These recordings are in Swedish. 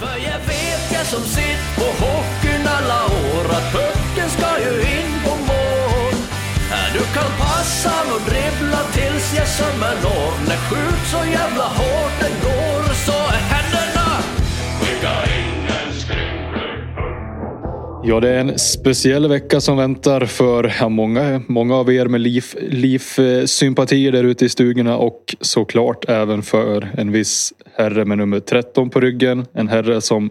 För jag vet jag som sitt på hockeyn alla år att pucken ska ju in på mål. Du kan passa och dribbla tills jag sömmer når. När skjut så jävla hårt Ja, det är en speciell vecka som väntar för många, många av er med LIF, LIF eh, sympatier där ute i stugorna och såklart även för en viss herre med nummer 13 på ryggen. En herre som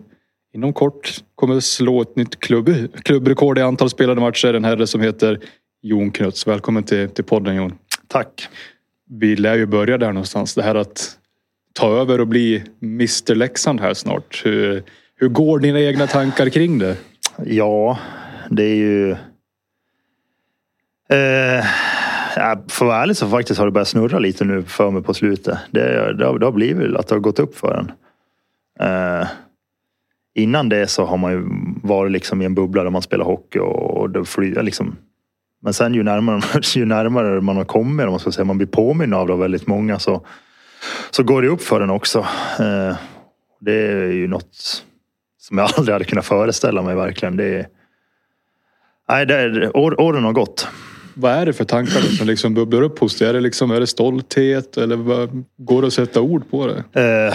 inom kort kommer slå ett nytt klubb, klubbrekord i antal spelade matcher. En herre som heter Jon Knuts. Välkommen till, till podden Jon. Tack. Vi lär ju börja där någonstans. Det här att ta över och bli Mr Leksand här snart. Hur, hur går dina egna tankar kring det? Ja, det är ju... Eh, för att vara ärlig så faktiskt har det börjat snurra lite nu för mig på slutet. Det, det, har, det har blivit att det har gått upp för en. Eh, innan det så har man ju varit liksom i en bubbla där man spelar hockey och, och det flyger liksom. Men sen ju närmare, ju närmare man har kommit, om man ska säga, man blir påminn av det av väldigt många så, så går det upp för en också. Eh, det är ju något som jag aldrig hade kunnat föreställa mig verkligen. Det är, nej, det är, år, åren har gått. Vad är det för tankar som liksom bubblar upp hos dig? Är det, liksom, är det stolthet eller vad, går det att sätta ord på det? Eh,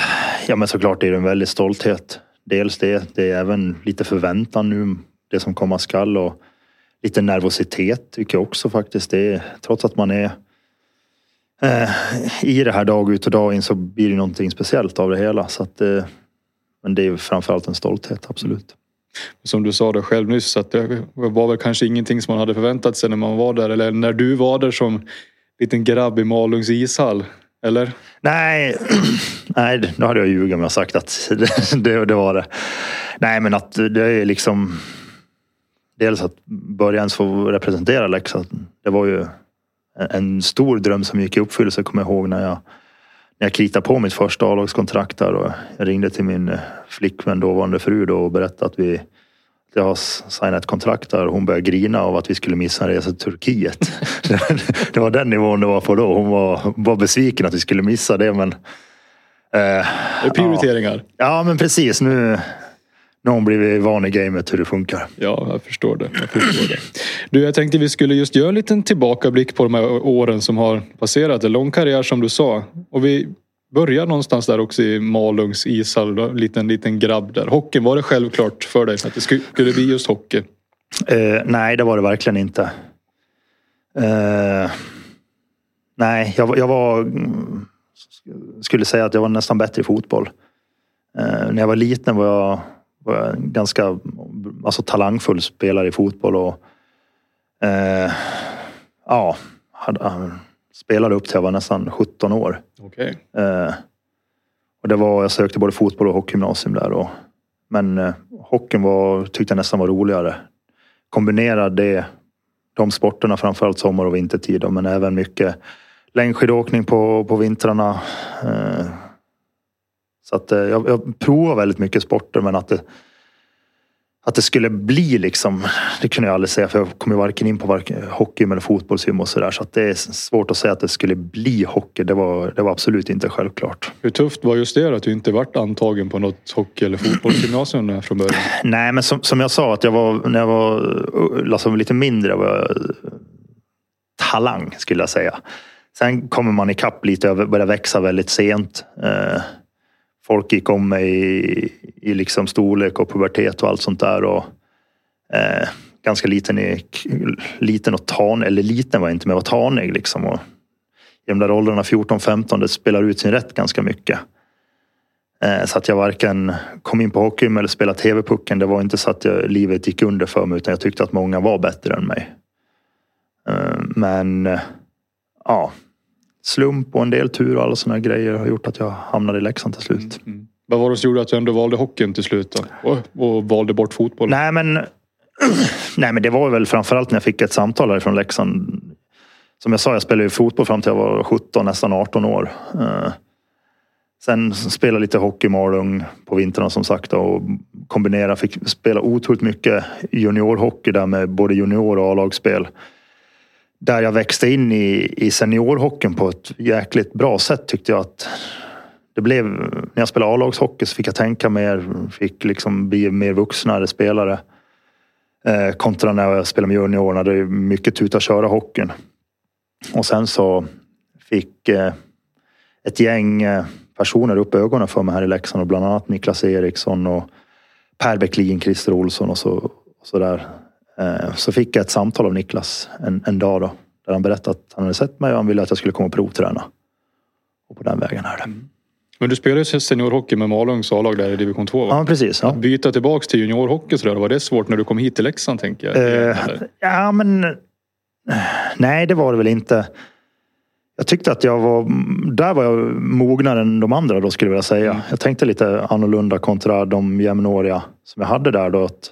ja men såklart är det en väldig stolthet. Dels det. Det är även lite förväntan nu. Det som komma skall och lite nervositet tycker jag också faktiskt. Det är, trots att man är eh, i det här dag ut och dag in så blir det någonting speciellt av det hela. Så att, eh, men det är framförallt en stolthet, absolut. Som du sa det själv nyss att det var väl kanske ingenting som man hade förväntat sig när man var där. Eller när du var där som liten grabb i Malungs ishall. Eller? Nej, nej, då hade jag ljugit om jag sagt att det, det, var det. Nej, men att det är liksom... Dels att börja ens få representera Leksand. Det var ju en stor dröm som gick i uppfyllelse, kommer jag ihåg när jag, jag kritade på mitt första A-lagskontrakt där och jag ringde till min flickvän, dåvarande fru då och berättade att vi jag har signat ett kontrakt där och hon började grina av att vi skulle missa en resa till Turkiet. det var den nivån det var på då. Hon var, var besviken att vi skulle missa det men... Eh, Det är prioriteringar. Ja, ja men precis. Nu, nu har hon blivit van i gamet hur det funkar. Ja, jag förstår det. Jag förstår det. Du, jag tänkte vi skulle just göra en liten tillbakablick på de här åren som har passerat. En lång karriär som du sa. Och vi börjar någonstans där också i Malungs ishall. En liten, liten grabb där. Hockeyn, var det självklart för dig att det skulle bli just hockey? Eh, nej, det var det verkligen inte. Eh, nej, jag, jag var... mm, Skulle säga att jag var nästan bättre i fotboll. Eh, när jag var liten var jag, ganska alltså, talangfull spelare i fotboll. Och, eh, ja, hade, spelade upp till jag var nästan 17 år. Okej. Eh, och det var, jag sökte både fotboll och hockeygymnasium där. Och, men eh, hockeyn var, tyckte jag nästan var roligare. Kombinera det, de sporterna framförallt sommar och vintertid. Men även mycket längdskidåkning på, på vintrarna. Eh, så att eh, jag, jag provar väldigt mycket sporter men att det, att det skulle bli liksom, det kunde jag aldrig säga för jag kom ju varken in på varken hockey eller fotbollsgym och sådär. Så att det är svårt att säga att det skulle bli hockey. Det var, det var absolut inte självklart. Hur tufft var just det att du inte vart antagen på något hockey eller fotbollsgymnasium från början? Nej, men som, som jag sa, att jag var, när jag var alltså, lite mindre var jag talang skulle jag säga. Sen kommer man ikapp lite och börjar växa väldigt sent. Eh, folk gick om mig i, i liksom storlek och pubertet och allt sånt där. Och, eh, ganska liten, i, liten och tanig, eller liten var jag inte, men jag var tanig liksom. Och I de där åldrarna 14-15, det spelar ut sin rätt ganska mycket. Eh, Så att jag varken kom in på hockey eller spelade TV-pucken. Det var inte så att jag, livet gick under för mig utan jag tyckte att många var bättre än mig. Eh, Men eh, ja, slump och en del tur och alla sådana grejer har gjort att jag hamnade i Leksand till slut. Vad var det som gjorde att du ändå valde hockeyn till slut? Och, och valde bort fotbollen? Nej men, nej men det var väl framförallt när jag fick ett samtal därifrån Leksand. Som jag sa, jag spelade ju fotboll fram till jag var 17, nästan 18 år. Eh, Sen spelade lite hockey i Malung på vintrarna som sagt och kombinera, fick spela otroligt mycket juniorhockey där med både junior och A-lagsspel. Där jag växte in i, i seniorhockeyn på ett jäkligt bra sätt tyckte jag att det blev, när jag spelade A-lagshockey så fick jag tänka mer, fick liksom bli mer vuxnare spelare. Eh, kontra när jag spelade med juniorerna, det är mycket tuta köra hockeyn. Och sen så fick eh, ett gäng eh, personer upp ögonen för mig här i Leksand och bland annat Niklas Eriksson och Per Bäcklin, Christer Olsson och så, och så där. Eh, så fick jag ett samtal av Niklas en, en dag då. Där han berättade att han hade sett mig och han ville att jag skulle komma och provträna. Och på den vägen är det. Men du spelade ju seniorhockey med Malungs A-lag där i division 2 va? Ja, precis. Ja. Att byta tillbaks till juniorhockey sådär, var det svårt när du kom hit till Leksand tänker jag? Eller? ja, men... Nej, det var det väl inte. Jag tyckte att jag var... Där var jag mognare än de andra då skulle jag vilja säga. Mm. Jag tänkte lite annorlunda kontra de jämnåriga som jag hade där då. Att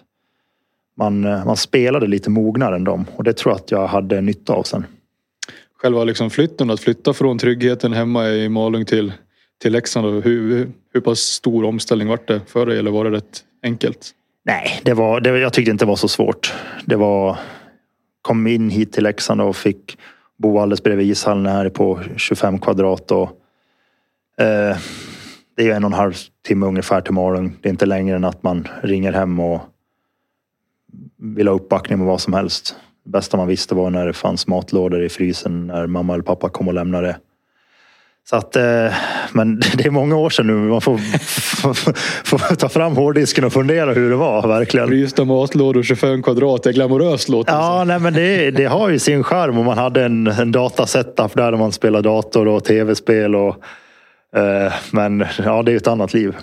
man, eh, man spelade lite mognare än dem och det tror jag att jag hade nytta av sen. Själva liksom flytten, att flytta från tryggheten hemma i Malung till, till Leksand. Hur, hur pass stor omställning var det för dig eller var det rätt enkelt? Nej, det var, det, jag tyckte inte det var så svårt. Det var... Kom in hit till Leksand och fick bo alldeles bredvid ishallen här på 25 kvadrat. Och, eh, det är en och en halv timme ungefär till Malung. Det är inte längre än att man ringer hem och vill ha uppbackning med vad som helst. Det bästa man visste var när det fanns matlådor i frysen när mamma eller pappa kom och lämnade det. Så att, eh, men det är många år sedan nu. Man får, får ta fram hårddisken och fundera hur det var verkligen. Frysta matlådor 25 kvadrat, det är glamoröst låter Ja, nej, men det, det har ju sin charm och man hade en, en datasetup där man spelar dator och tv-spel. Och, eh, men ja, det är ett annat liv.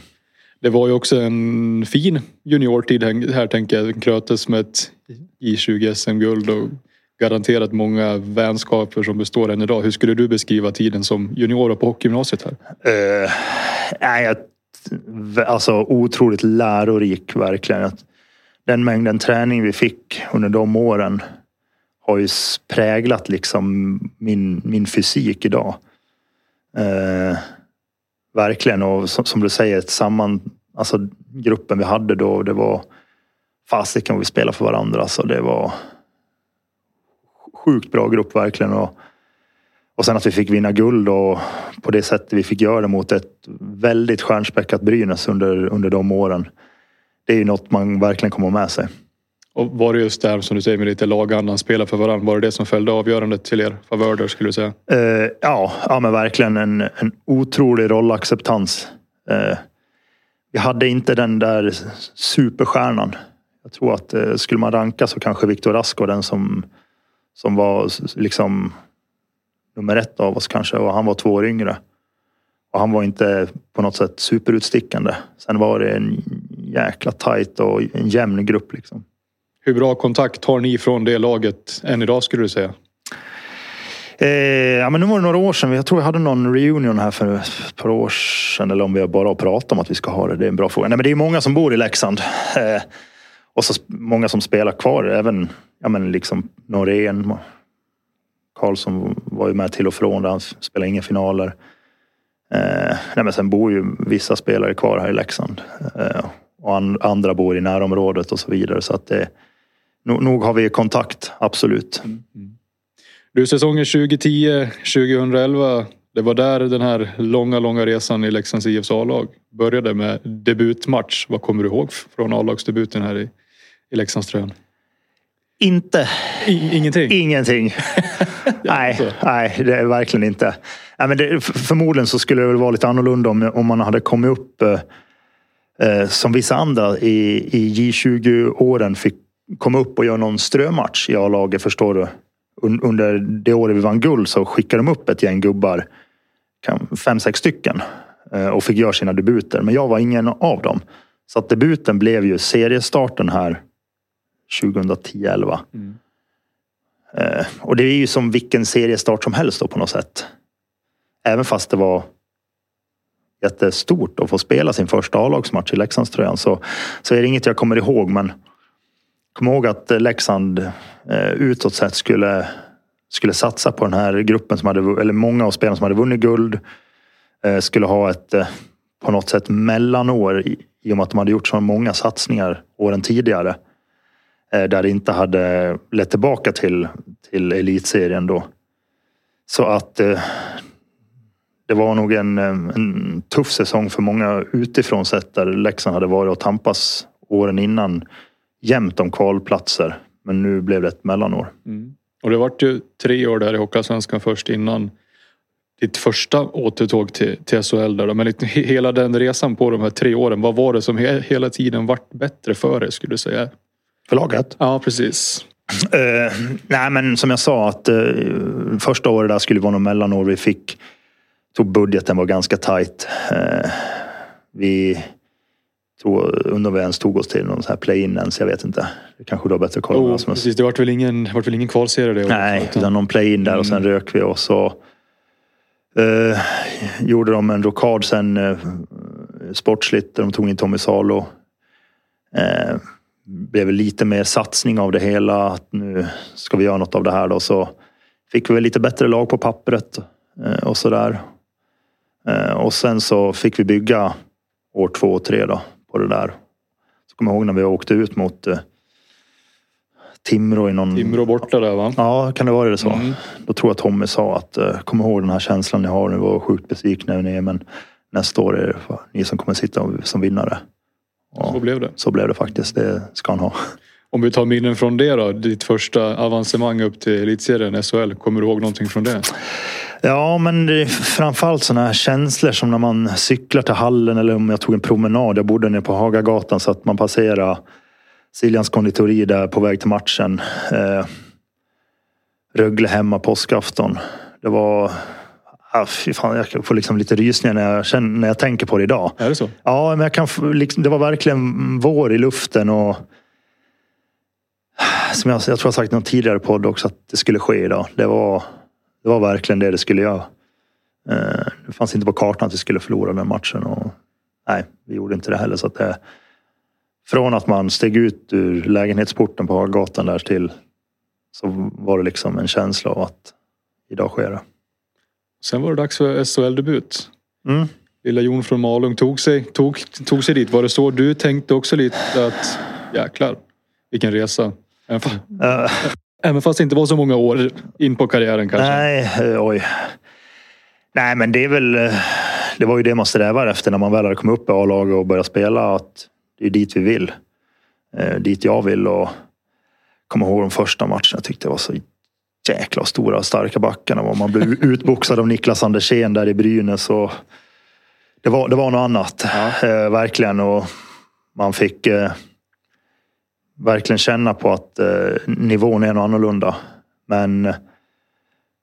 Det var ju också en fin juniortid här tänker jag. Krötes med ett I20 SM-guld och garanterat många vänskaper som består än idag. Hur skulle du beskriva tiden som junior på hockeygymnasiet här? Uh, nej, jag, alltså otroligt lärorik verkligen. Att Den mängden träning vi fick under de åren har ju präglat liksom min, min fysik idag. Uh, verkligen och som, som du säger, samman, alltså gruppen vi hade då, det var fasiken vad vi spelade för varandra. Så det var sjukt bra grupp verkligen. Och, och sen att vi fick vinna guld och på det sättet vi fick göra det mot ett väldigt stjärnspäckat Brynäs under, under de åren. Det är ju något man verkligen kommer med sig. Och var det just där som du säger med lite lagandan, spela för varandra. Var det det som följde avgörandet till er favör skulle du säga? Uh, ja, ja, men verkligen en, en otrolig rollacceptans. Uh, vi hade inte den där superstjärnan. Jag tror att uh, skulle man ranka så kanske Viktor Rask var den som, som var liksom nummer ett av oss kanske och han var två år yngre. Och han var inte på något sätt superutstickande. Sen var det en jäkla tajt och en jämn grupp liksom. Hur bra kontakt har ni från det laget än idag skulle du säga? Eh, ja, men nu var det några år sedan. Jag tror jag hade någon reunion här för ett par år sedan. Eller om vi bara har pratat om att vi ska ha det. Det är en bra fråga. Nej, men det är många som bor i Leksand. Eh, och så många som spelar kvar. Även ja, men liksom Norén. Karlsson var ju med till och från. Där han spelade inga finaler. Eh, nej, men sen bor ju vissa spelare kvar här i Leksand. Eh, och and andra bor i närområdet och så vidare. Så att det, nog, nog har vi kontakt, absolut. Du, säsongen 2010-2011. Det var där den här långa, långa resan i Leksands IFs A-lag började med debutmatch. Vad kommer du ihåg från A-lagsdebuten här i, i Leksandströjan? Inte I, ingenting? Ingenting. nej, nej, det är verkligen inte. Nej, men det, förmodligen så skulle det väl vara lite annorlunda om, om man hade kommit upp eh, eh, som vissa andra i, i J20-åren fick komma upp och göra någon strömatch i A-laget, förstår du. Un, under det året vi vann guld så skickade de upp ett gäng gubbar, fem, sex stycken, eh, och fick göra sina debuter. Men jag var ingen av dem. Så att debuten blev ju seriestarten här 2010-11. Eh, och det är ju som vilken seriestart som helst då på något sätt. Även fast det var jättestort att få spela sin första A-lagsmatch i Leksandströjan så, så är det inget jag kommer ihåg. Men kom ihåg att eh, Leksand eh, utåt sett skulle, skulle satsa på den här gruppen som hade, eller många av spelarna som hade vunnit guld. Eh, skulle ha ett eh, på något sätt mellanår i, i och med att de hade gjort så många satsningar åren tidigare eh, där det inte hade lett tillbaka till, till elitserien då. Så att eh, det var nog en, eh, en tuff säsong för många utifrån sett där Leksand hade varit och tampas åren innan jämt om kvalplatser. Men nu blev det ett mellanår. Mm. Och det vart ju tre år där i Hockeyallsvenskan först innan ditt första återtåg till, till SHL. Där då. Men liksom hela den resan på de här tre åren, vad var det som he, hela tiden vart bättre för dig skulle du säga? För laget? Ja, precis. Uh, nej, men som jag sa att uh, första året där skulle vara något mellanår. Vi fick, tog budgeten var ganska tajt. Uh, vi tror, undrar vi ens tog oss till någon sån här play-in ens, jag vet inte. Det kanske du har bättre koll. Oh, precis, det vart väl ingen, vart väl ingen kvalserie det Nej, utan, utan någon play-in där och sen mm. rök vi och så uh, gjorde de en rokad sen uh, sportsligt de tog in Tommy Salo. Uh, blev lite mer satsning av det hela. Att nu ska vi göra något av det här då. Så fick vi väl lite bättre lag på pappret och sådär. Och sen så fick vi bygga år två och tre då på det där. Så kommer jag ihåg när vi åkte ut mot eh, Timrå i någon... Timrå borta där va? Ja, kan det vara det så? Mm. Då tror jag Tommy sa att eh, kom ihåg den här känslan ni har. Ni var sjukt besvikna nu men nästa år är det ni som kommer sitta som vinnare. Och så blev det. Så blev det faktiskt. Det ska han ha. Om vi tar minnen från det då. Ditt första avancemang upp till elitserien SHL. Kommer du ihåg någonting från det? Ja, men det är framförallt sådana här känslor som när man cyklar till hallen eller om jag tog en promenad. Jag bodde nere på Hagagatan så att man passerade Siljans konditori där på väg till matchen. Eh, Rögle hemma påskafton. Det var... Ah, fy fan, jag får liksom lite rysningar när jag, känner, när jag tänker på det idag. Är det så? Ja, men jag kan, liksom, det var verkligen vår i luften och som jag, jag tror jag sagt i någon tidigare podd också att det skulle ske idag. Det var det var verkligen det det skulle göra. Eh, det fanns inte på kartan att vi skulle förlora den matchen. Och, nej, vi gjorde inte det heller. Så att det, från att man steg ut ur lägenhetsporten på gatan där till så var det liksom en känsla av att idag sker det. Sen var det dags för SHL-debut. Mm. Lilla Jon från Malung tog sig, tog, tog sig dit. Var det så du tänkte också lite att jäklar vilken resa? Även fast det inte var så många år in på karriären kanske? Nej, eh, oj. Nej, men det är väl... Eh, det var ju det man strävar efter när man väl hade kommit upp i A-laget och börjat spela. Att det är dit vi vill. Eh, dit jag vill och kommer ihåg de första matcherna. Jag tyckte det var så jäkla stora och starka backarna. Man blev utboxad av Niklas Andersén där i Brynäs. Och det, var, det var något annat. Ja. Verkligen. Och man fick... Eh, verkligen känna på att eh, nivån är något annorlunda. Men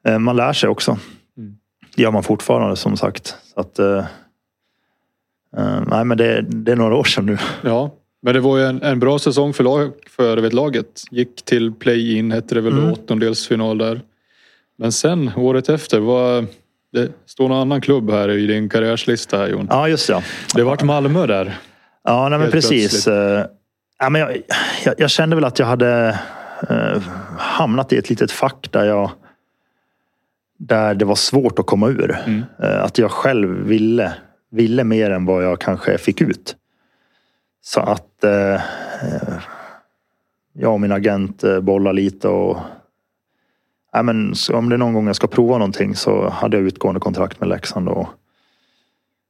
eh, man lär sig också. Mm. Det gör man fortfarande som sagt. Så att, eh, eh, nej, men det, det, är några år sedan nu. Ja, men det var ju en, en bra säsong för, lag, för vet, laget. Gick till play-in hette det väl mm. åttondelsfinal där. Men sen året efter var det står någon annan klubb här i din karriärslista här Jon. Ja just ja. Det vart Malmö där. Ja nej, men precis. Plötsligt. Eh, Ja, men jag, jag, jag, kände väl att jag hade eh, hamnat i ett litet fack där jag där det var svårt att komma ur. Mm. Eh, att jag själv ville, ville mer än vad jag kanske fick ut. Så att eh, jag och min agent eh, bollade lite och ja, men, om det är någon gång jag ska prova någonting så hade jag utgående kontrakt med Leksand. Och,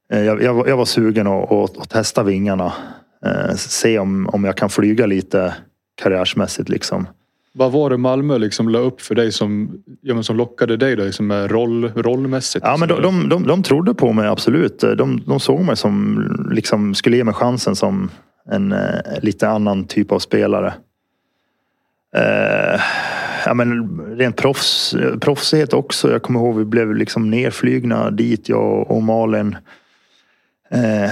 eh, jag, jag, jag var sugen att, testa vingarna eh, se om, om jag kan flyga lite karriärsmässigt liksom. Vad var det Malmö liksom la upp för dig som, ja, som lockade dig då, liksom roll, rollmässigt? Ja, men de, de, de, de trodde på mig absolut. De, de såg mig som liksom skulle ge mig chansen som en eh, lite annan typ av spelare. Eh, ja, men rent proffs, proffsighet också. Jag kommer ihåg vi blev liksom nerflygna dit, jag och Malin. Eh,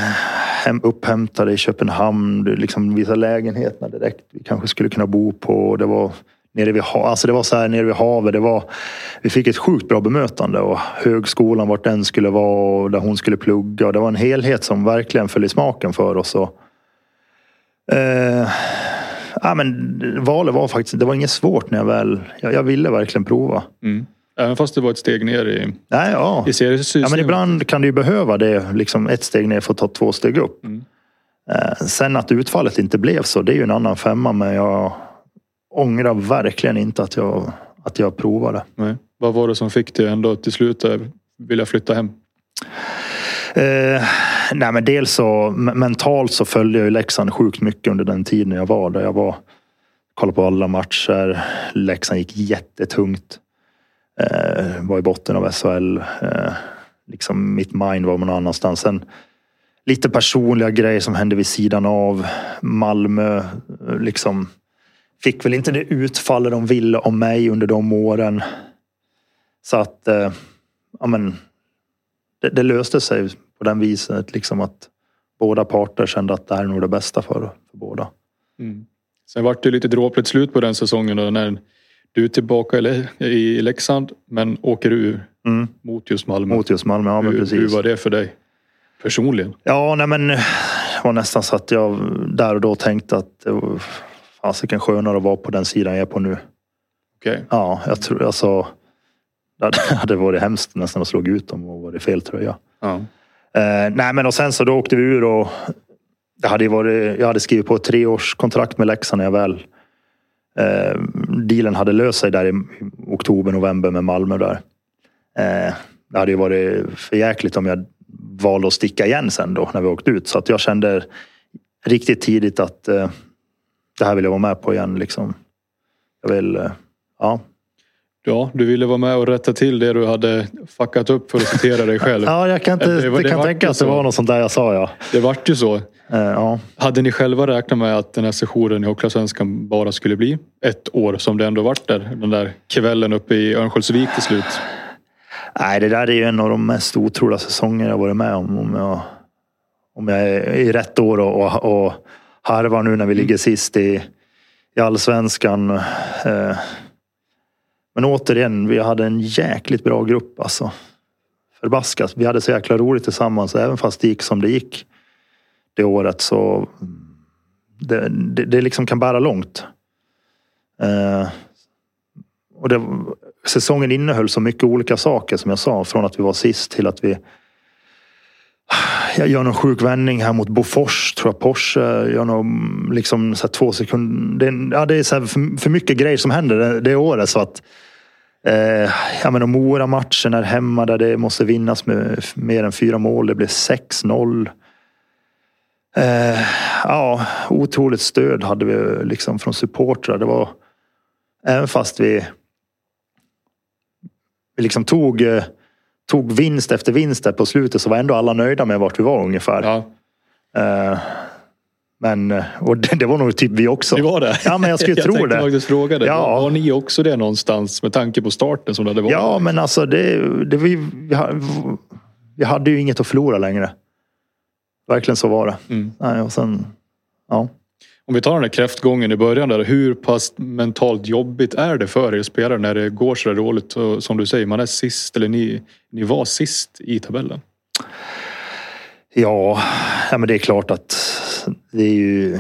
hem, upphämtade i Köpenhamn. Liksom vissa lägenheterna direkt vi kanske skulle kunna bo på. Det var nere vid, alltså det var så här nere vid havet. Det var, vi fick ett sjukt bra bemötande och högskolan vart den skulle vara och där hon skulle plugga. Och det var en helhet som verkligen föll i smaken för oss. Och, eh, ja, men valet var faktiskt, det var inget svårt när jag väl, jag, jag ville verkligen prova. Mm. Även fast det var ett steg ner i, Nej, ja. i seriesystemet. Ja, men ibland kan det ju behöva det. Liksom ett steg ner för att ta två steg upp. Mm. Eh, sen att utfallet inte blev så, det är ju en annan femma. Men jag ångrar verkligen inte att jag, att jag provade. Nej. Vad var det som fick dig ändå till slut vilja flytta hem? Eh, nej men dels så me- mentalt så följde jag ju Leksand sjukt mycket under den tiden jag var där. Jag var kollade på alla matcher. Leksand gick jättetungt. Eh, var i botten av SHL. Eh, liksom mitt mind var någon annanstans. Sen lite personliga grejer som hände vid sidan av. Malmö eh, liksom fick väl inte det utfall de ville om mig under de åren. Så att, eh, ja men det, det löste sig på den viset liksom att båda parter kände att det här är nog det bästa för, för båda. Mm. Sen vart det lite dråpligt slut på den säsongen då, när du är tillbaka i Le- i Leksand men åker ur Mm. mot just Malmö. Mot just Malmö, ja men hur, precis. hur var det för dig personligen? Ja, nej men det var nästan så att jag där och då tänkte att fasiken skönare att vara på den sidan jag är på nu. Okej. Ja, jag tror alltså. Det hade- varit hemskt nästan att slå ut dem och varit fel tröja. Ja. Eh, nej men och sen så då åkte vi ur och det hade varit, jag hade skrivit på ett treårskontrakt med Leksand när jag väl eh, dealen hade löst sig där i oktober, november med Malmö där. Eh, det hade ju varit för jäkligt om jag valde att sticka igen sen då när vi åkte ut. Så att jag kände riktigt tidigt att eh, det här vill jag vara med på igen liksom. Jag vill, eh, ja. ja, du ville vara med och rätta till det du hade fuckat upp för att citera dig själv. Ja, jag kan, inte, Det det det kan tänka att det var något sånt där jag sa ja. Det vart ju så. Eh, ja. Hade ni själva räknat med att den här sessionen i Hockeyallsvenskan bara skulle bli ett år som det ändå vart där? Den där kvällen uppe i Örnsköldsvik till slut. Nej, det där är ju en av de mest otroliga säsonger jag varit med om. Om jag, om jag är i rätt år och, och, och harvar nu när vi ligger sist i, i allsvenskan. Eh, men återigen, vi hade en jäkligt bra grupp alltså. Förbaskat. Vi hade så jäkla roligt tillsammans. Även fast det gick som det gick det året så det, det, det liksom kan bära långt. Eh, och det, säsongen innehöll så mycket olika saker som jag sa. Från att vi var sist till att vi jag gör någon sjuk vändning här mot Bofors, tror jag. Porsche gör någon, liksom så här två sekunder. Det är, ja, det är så här för, för mycket grejer som händer det, det året. Så att, eh, jag menar Mora-matchen är hemma där det måste vinnas med mer än fyra mål. Det blir 6-0. Eh, ja, otroligt stöd hade vi liksom från supportrar. Det var, även fast vi vi liksom tog, eh, tog vinst efter vinst där på slutet så var ändå alla nöjda med vart vi var ungefär. Ja, Eh, men, eh, och det, det var nog typ vi också. det var det. Ja, men jag skulle tro tänkte det. faktiskt fråga det. Ja. Var, var ni också det någonstans med tanke på starten som det hade varit? Ja, men alltså det, det vi, vi, vi hade ju inget att förlora längre. Verkligen så var det. Mm. Nej, och sen, ja. Om vi tar den där kräftgången i början där. Hur pass mentalt jobbigt är det för er spelare när det går så där dåligt? Och Som du säger, man är sist eller ni, ni var sist i tabellen. Ja, ja, men det är klart att det är ju...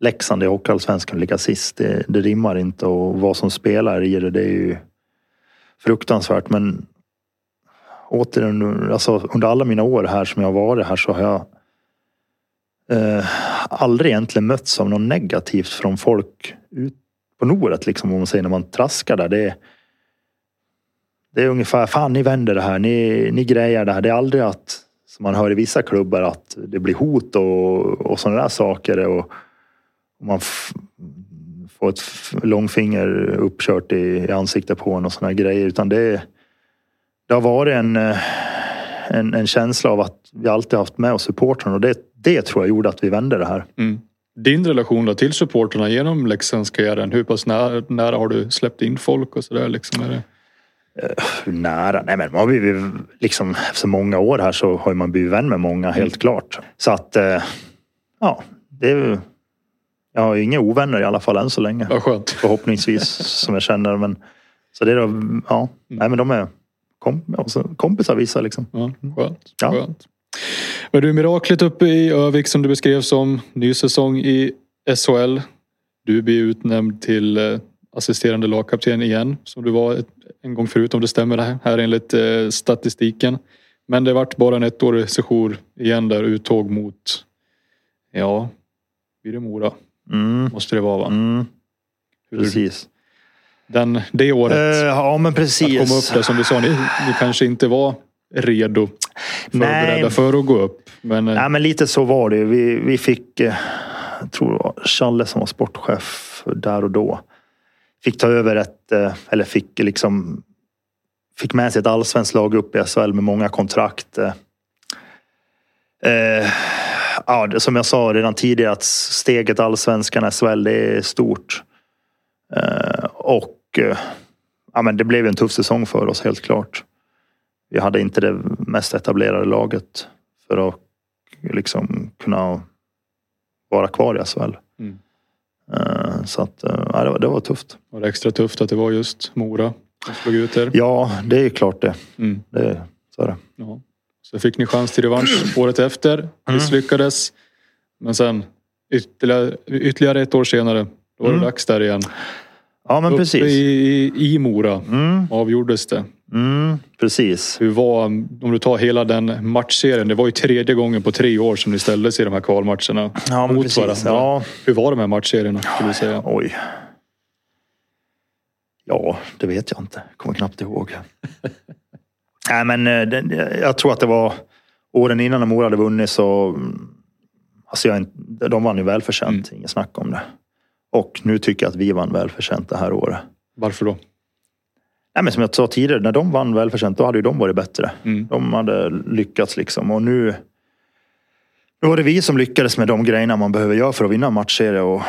Leksand i Hockeyallsvenskan ligga sist. Det, det rimmar inte och vad som spelar i det, det är ju fruktansvärt. Men återigen, alltså under alla mina år här som jag har varit här så har jag eh, aldrig egentligen mötts av något negativt från folk ut på Noret liksom om man säger när man traskar där. Det är, det är ungefär, fan ni vänder det här, ni, ni grejar det här. Det är aldrig att, som man hör i vissa klubbar, att det blir hot och, och sådana där saker. Och, och man får ett långfinger uppkört i, i ansiktet på en och sådana grejer. Utan det, det har varit en, eh, en, en känsla av att vi alltid haft med oss supportrarna och det, det tror jag gjorde att vi vände det här. Mm. Din relation då till supporterna genom Leksandskarriären, hur pass nära, nära har du släppt in folk och sådär? Liksom? Är det... Hur nära? Nej men man har blivit, liksom, efter många år här så har man blivit vän med många, helt klart. Så att, eh, ja, det är, jag har inga ovänner i alla fall än så länge. Vad skönt. Förhoppningsvis, som jag känner. Men, så det är då, ja, nej men de är kom, kompisar vissa liksom. Ja, skönt. Ja. skönt. Men du, miraklet uppe i Övik som du beskrev som ny säsong i SHL. Du blir utnämnd till eh, assisterande lagkapten igen som du var en gång förut om det stämmer här, enligt eh, statistiken. Men det vart bara en ettårig session igen där uttåg mot, ja, blir det Mora? Mm, Måste det vara va? mm, Hur- precis. Den, det året. Eh, ja men Att komma upp precis. där som du sa, ni, ni kanske inte var redo. Förberedda Nej. för att gå upp. Men, eh, Nej, men lite så var det. Vi, vi fick, eh, jag tror det var Challe som var sportchef där och då. Fick ta över ett, eller fick liksom, fick med sig ett allsvenskt lag upp i SHL med många kontrakt. Eh, ja, det- som jag sa redan tidigare att steget allsvenskan SHL det är stort. Eh, och ja, men det blev en tuff säsong för oss helt klart. Vi hade inte det mest etablerade laget för att liksom kunna vara kvar i SHL. Mm. Eh, Så att, eh, ja, det, var, det var tufft. var det extra tufft att det var just Mora som slog ut er. Ja, det är klart det. Mm. det så är det. Ja. Så fick ni chans till revansch året efter. Misslyckades. Men sen ytterligare, ytterligare ett år senare. Då var det Mm. dags där igen. Ja, men Uppe precis. i, i, Mora Mm, avgjordes det. mm, precis. Hur var, om du tar hela den matchserien. Det var ju tredje gången på tre år som ni ställdes i de här kvalmatcherna. Ja, men mot precis. varandra. Ja, Hur var de här matchserierna skulle du säga? oj. Ja, det vet jag inte. Kommer knappt ihåg. Nej, men eh, jag tror att det var åren innan när Mora hade vunnit så... mm, Alltså jag, de vann ju välförtjänt, inget snack om det. Och nu tycker jag att vi vann välförtjänt det här året. Varför då? Nej, men som jag sa tidigare, när de vann välförtjänt då hade ju de varit bättre. Mm. De hade lyckats liksom och nu... Nu var det vi som lyckades med de grejerna man behöver göra för att vinna matchserie och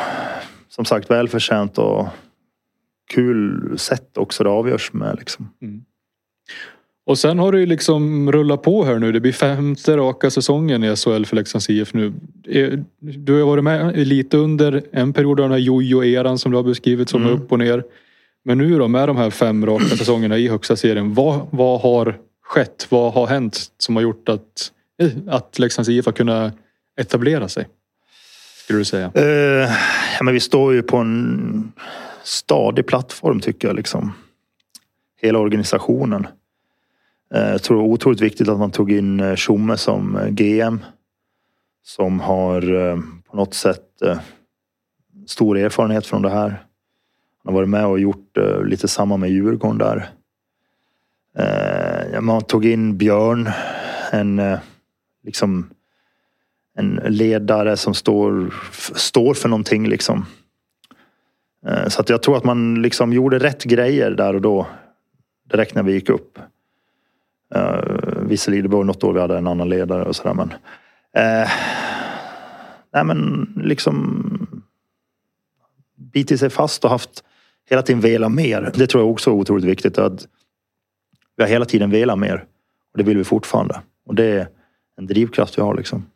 som sagt välförtjänt och kul sätt också det avgörs med liksom. Och sen har det ju liksom rullat på här nu. Det blir femte raka säsongen i SHL för Leksands IF nu. Eh, Du har varit med lite under en period av den här jojo-eran som du har beskrivit som Mm. upp och ner. Men nu då med de här fem raka säsongerna i högsta serien. Vad, vad har skett? Vad har hänt som har gjort att, eh, att Leksands IF har kunnat etablera sig? Skulle du säga? Eh, ja, men vi står ju på en stadig plattform tycker jag liksom. Hela organisationen. Eh, jag tror det var otroligt viktigt att man tog in eh, Tjomme som eh, GM. Som har på något sätt stor erfarenhet från det här. Han har varit med och gjort lite samma med Djurgården där. Man tog in Björn. En liksom en ledare som står, står för någonting liksom. Så att jag tror att man liksom gjorde rätt grejer där och då. Direkt när vi gick upp. Uh, visserligen det var något år vi hade en annan ledare och sådär men. Uh, nej men liksom. Bitit sig fast och haft hela tiden velat mer. Det tror jag också är otroligt viktigt. Att vi har hela tiden velat mer. Och det vill vi fortfarande. Och det är en drivkraft vi har liksom.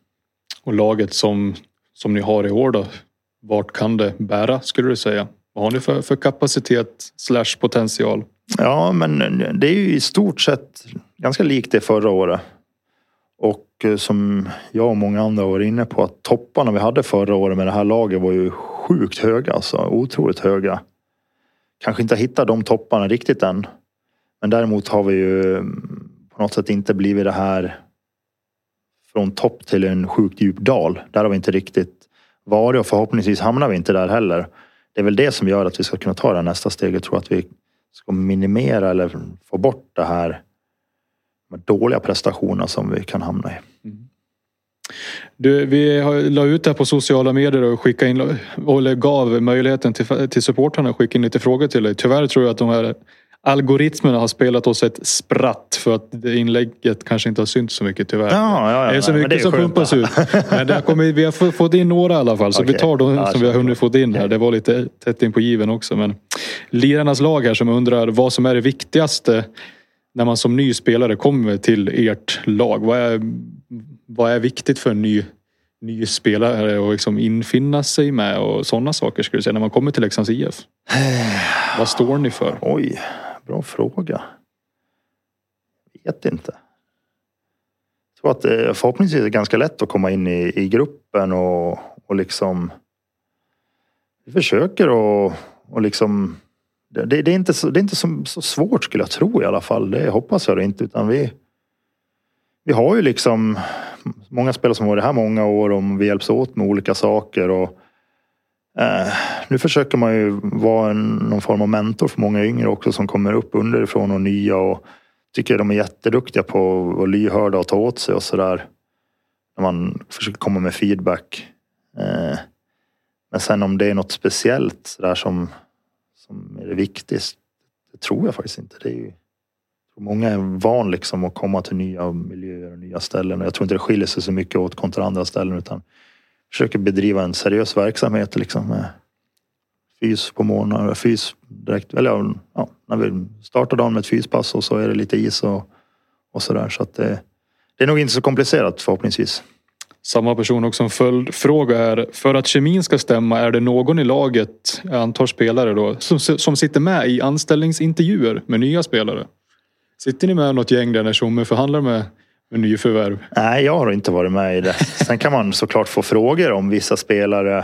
Och laget som, som ni har i år då? Vart kan det bära skulle du säga? Vad har ni för, för kapacitet slash potential? Ja, men det är ju i stort sett ganska likt det förra året. Och eh, som jag och många andra var inne på att topparna vi hade förra året med det här laget var ju sjukt höga. Alltså otroligt höga. Kanske inte hittat de topparna riktigt än. Men däremot har vi ju mm, på något sätt inte blivit det här från topp till en sjukt djup dal. Där har vi inte riktigt varit och förhoppningsvis hamnar vi inte där heller. Det är väl det som gör att vi ska kunna ta det här nästa steget. Jag tror att vi ska minimera eller få bort det här med dåliga prestationer som vi kan hamna i. Mm. Du, vi la ut det här på sociala medier och skickade in, eller gav möjligheten till, till supportrarna att skicka in lite frågor till dig. Tyvärr tror jag att de här algoritmerna har spelat oss ett spratt för att inlägget kanske inte har synts så mycket tyvärr. Ja, ja, ja, det är så mycket är som skönt. pumpas ut. Men det har kommit, vi har fått in några i alla fall så vi Okej. tar de som vi har hunnit fått in här. Det var lite tätt in på given också. Men lirarnas lag här som undrar vad som är det viktigaste när man som ny spelare kommer till ert lag. Vad är, vad är viktigt för en ny, ny spelare att liksom infinna sig med och sådana saker skulle jag säga när man kommer till Leksands IF? Vad står ni för? Oj, bra fråga. Vet inte. Jag tror att det förhoppningsvis är ganska lätt att komma in i, i gruppen och, och liksom vi försöker och, och liksom det, det är inte, så, det är inte så, så svårt skulle jag tro i alla fall. Det hoppas jag inte utan vi vi har ju liksom många spelare som har varit här många år och vi hjälps åt med olika saker och Eh, nu försöker man ju vara en, någon form av mentor för många yngre också som kommer upp underifrån och nya och tycker de är jätteduktiga på att vara lyhörda och ta åt sig och sådär. När man försöker komma med feedback. Eh, men sen om det är något speciellt sådär som, som är det viktigaste. Det tror jag faktiskt inte. Det är ju, många är van liksom att komma till nya miljöer och nya ställen. Och jag tror inte det skiljer sig så mycket åt kontra andra ställen utan försöker bedriva en seriös verksamhet liksom med fys på morgonen, fys direkt, eller ja, när vi startar dagen med ett fyspass och så är det lite is och, och sådär. Så att det, det är nog inte så komplicerat förhoppningsvis. Samma person också en följdfråga är. För att kemin ska stämma, är det någon i laget, jag antar spelare då, som, som sitter med i anställningsintervjuer med nya spelare? Sitter ni med något gäng där när Tjomme förhandlar med, med nyförvärv? Nej, jag har inte varit med i det. Sen kan man såklart få frågor om vissa spelare.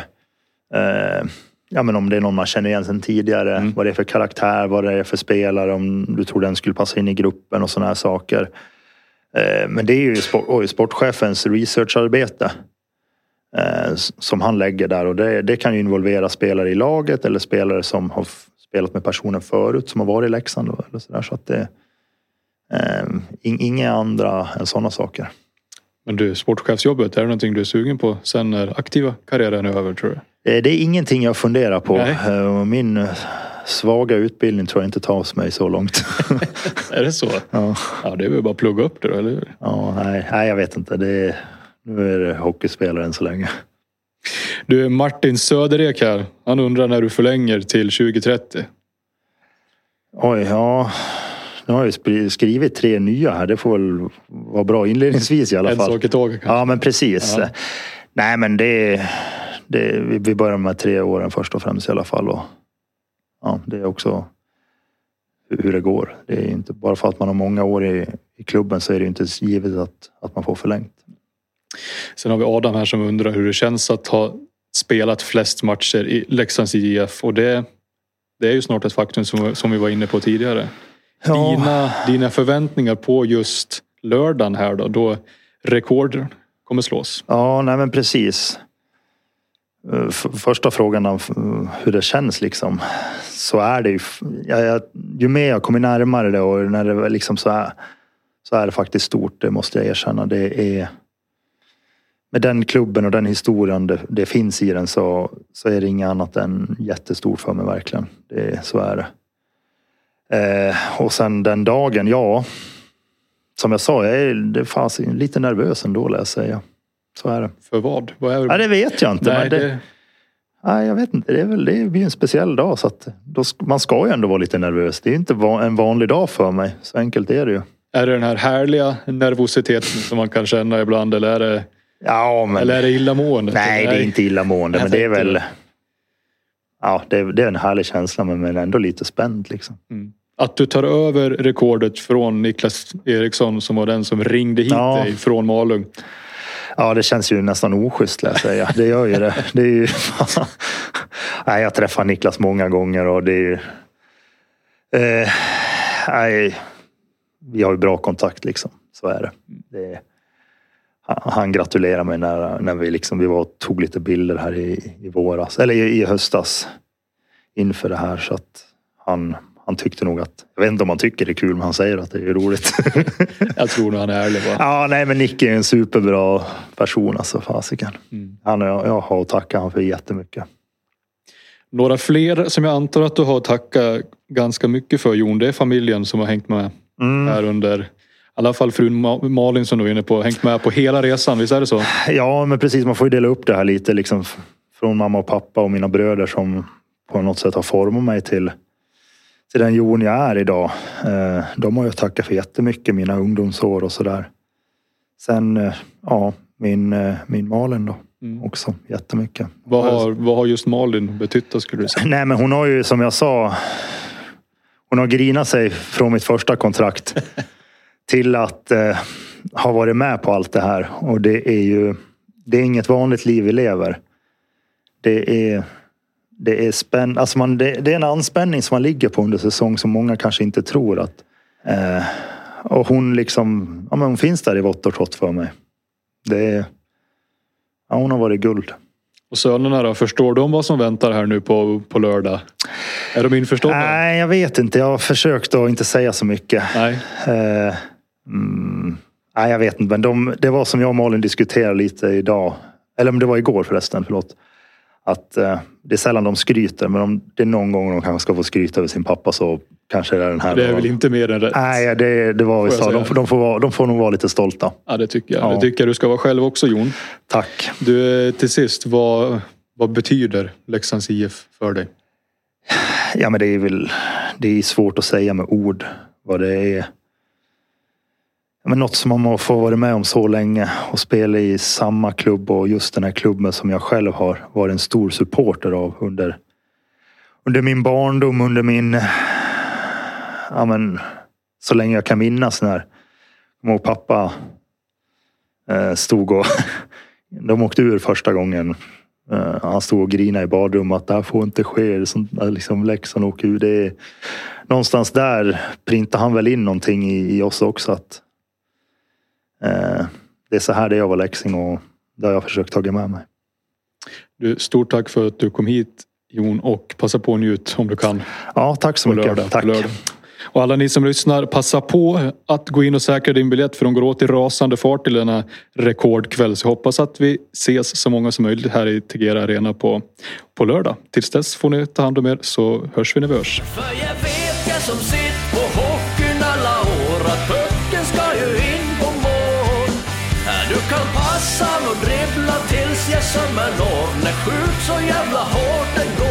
Eh, ja, men om det är någon man känner igen sedan tidigare. Mm. Vad det är för karaktär, vad det är för spelare, om du tror den skulle passa in i gruppen och sådana här saker. Eh, men det är ju sport, oj, sportchefens researcharbete eh, som han lägger där och det, det, kan ju involvera spelare i laget eller spelare som har spelat med personen förut som har varit i Leksand. Eller så där, så att det, eh, inga andra än sådana saker. Men du, sportchefsjobbet, är det någonting du är sugen på sen när aktiva karriären är över tror du? Det är ingenting jag funderar på. Nej. Min svaga utbildning tror jag inte tar mig så långt. är det så? Ja. ja det är väl bara att plugga upp det då, eller hur? Ja, nej, nej jag vet inte. Det är, nu är det hockeyspelare än så länge. Du, Martin Söderek här. Han undrar när du förlänger till 2030. Oj, ja. Nu har jag skrivit tre nya här. Det får väl vara bra inledningsvis i alla fall. En sak i taget kanske. Ja, men precis. Ja. Nej, men det, det, vi börjar med tre åren först och främst i alla fall. Och ja, det är också hur det går. Det är inte bara för att man har många år i, i klubben så är det inte givet att, att man får förlängt. Sen har vi Adam här som undrar hur det känns att ha spelat flest matcher i Leksands IF och det, det är ju snart ett faktum som, som vi var inne på tidigare. Ja. Dina, dina förväntningar på just lördagen här då, då rekord kommer slås? Ja, nej men precis. Eh, första frågan om hur det känns liksom. Så är det ju. Jag, ju mer jag kommer närmare det och när det liksom så är. Så är det faktiskt stort, det måste jag erkänna. Det är med den klubben och den historien det, det finns i den så, så är det inget annat än jättestort för mig verkligen. Det, så är det. Eh, och sen den dagen, ja. Som jag sa, jag är fas, lite nervös ändå lär jag säga. Så är det. För vad? vad är det? Ja, det vet jag inte. Nej, det, det... Nej, jag vet inte. Det, är väl, det blir en speciell dag. Så att då, man ska ju ändå vara lite nervös. Det är inte en vanlig dag för mig. Så enkelt är det ju. Är det den här härliga nervositeten som man kan känna ibland eller är det, ja, men... eller är det illamående? Nej, det är inte illamående. Men det är väl... Ja, det är, det är en härlig känsla men ändå lite spänd liksom. Mm. Att du tar över rekordet från Niklas Eriksson som var den som ringde hit ja. dig från Malung. Ja, det känns ju nästan oschysst jag säga. Det gör ju det. det är ju, nej, jag träffar Niklas många gånger och det är ju... Eh, nej, vi har ju bra kontakt liksom. Så är det. det han gratulerar mig när, när vi, liksom, vi var och tog lite bilder här i, i våras, eller i, i höstas inför det här. Så att han, han tyckte nog att, jag vet inte om han tycker det är kul men han säger att det är roligt. jag tror nog han är ärlig bara. Ja, nej men Nicke är en superbra person alltså, fasiken. Mm. Han, jag, jag har att tacka honom för jättemycket. Några fler som jag antar att du har att tacka ganska mycket för Jon, det är familjen som har hängt med mm. här under i alla fall frun Malin som du är inne på, hängt med på hela resan, visst är det så? Ja, men precis. Man får ju dela upp det här lite liksom från mamma och pappa och mina bröder som på något sätt har format mig till till den Jon jag är idag. Eh, de har jag tackat för jättemycket, mina ungdomsår och sådär. Sen, eh, ja, min, eh, min Malin då. Mm. Också jättemycket. Vad har, vad har just Malin betytt då skulle du säga? Nej men hon har ju som jag sa. Hon har grinat sig från mitt första kontrakt. till att eh, ha varit med på allt det här. Och det är ju, det är inget vanligt liv vi lever. Det är det är, spänn, alltså man, det, det, är en anspänning som man ligger på under säsong som många kanske inte tror att... Eh, och hon liksom, ja men hon finns där i vått och torrt för mig. Det är, ja hon har varit guld. Och sönerna då, förstår de vad som väntar här nu på, på lördag? Är de införstådda? Nej, jag vet inte. Jag har försökt att inte säga så mycket. Nej. Eh, mm, nej, jag vet inte. Men de, det var som jag och Malin diskuterade lite idag. Eller om det var igår förresten, förlåt. Att eh, det är sällan de skryter, men om det är någon gång de kanske ska få skryta över sin pappa så kanske det är den här. Det är väl inte mer än rätt? Nej, det, det var vi sa. De, de, får vara, de får nog vara lite stolta. Ja, det tycker jag. Ja. Det tycker jag du ska vara själv också Jon. Tack. Du, eh, till sist, vad, vad betyder Leksands IF för dig? Ja, men det är väl det är svårt att säga med ord vad det är. Men något som man får vara med om så länge och spela i samma klubb och just den här klubben som jag själv har varit en stor supporter av under, under min barndom, under min... Ja, men, så länge jag kan minnas när mamma och pappa eh, stod och... De åkte ur första gången Eh, han stod och grinade i badrummet att det här får inte ske. Sånt liksom Leksand åker ur. Det är, någonstans där printade han väl in någonting i, i oss också. Att, det är så här det är att vara leksing och det har jag försökt ta med mig. Du, stort tack för att du kom hit Jon och passa på att njut om du kan Ja, tack så på mycket. lördag. tack. Lördag. Och alla ni som lyssnar, passa på att gå in och säkra din biljett för de går åt i rasande fart till denna rekordkväll. Så jag hoppas att vi ses så många som möjligt här i Tegera Arena på, på lördag. Tills dess får ni ta hand om er så hörs vi när vi hörs. sommarlov. När skjut så jävla hårt den går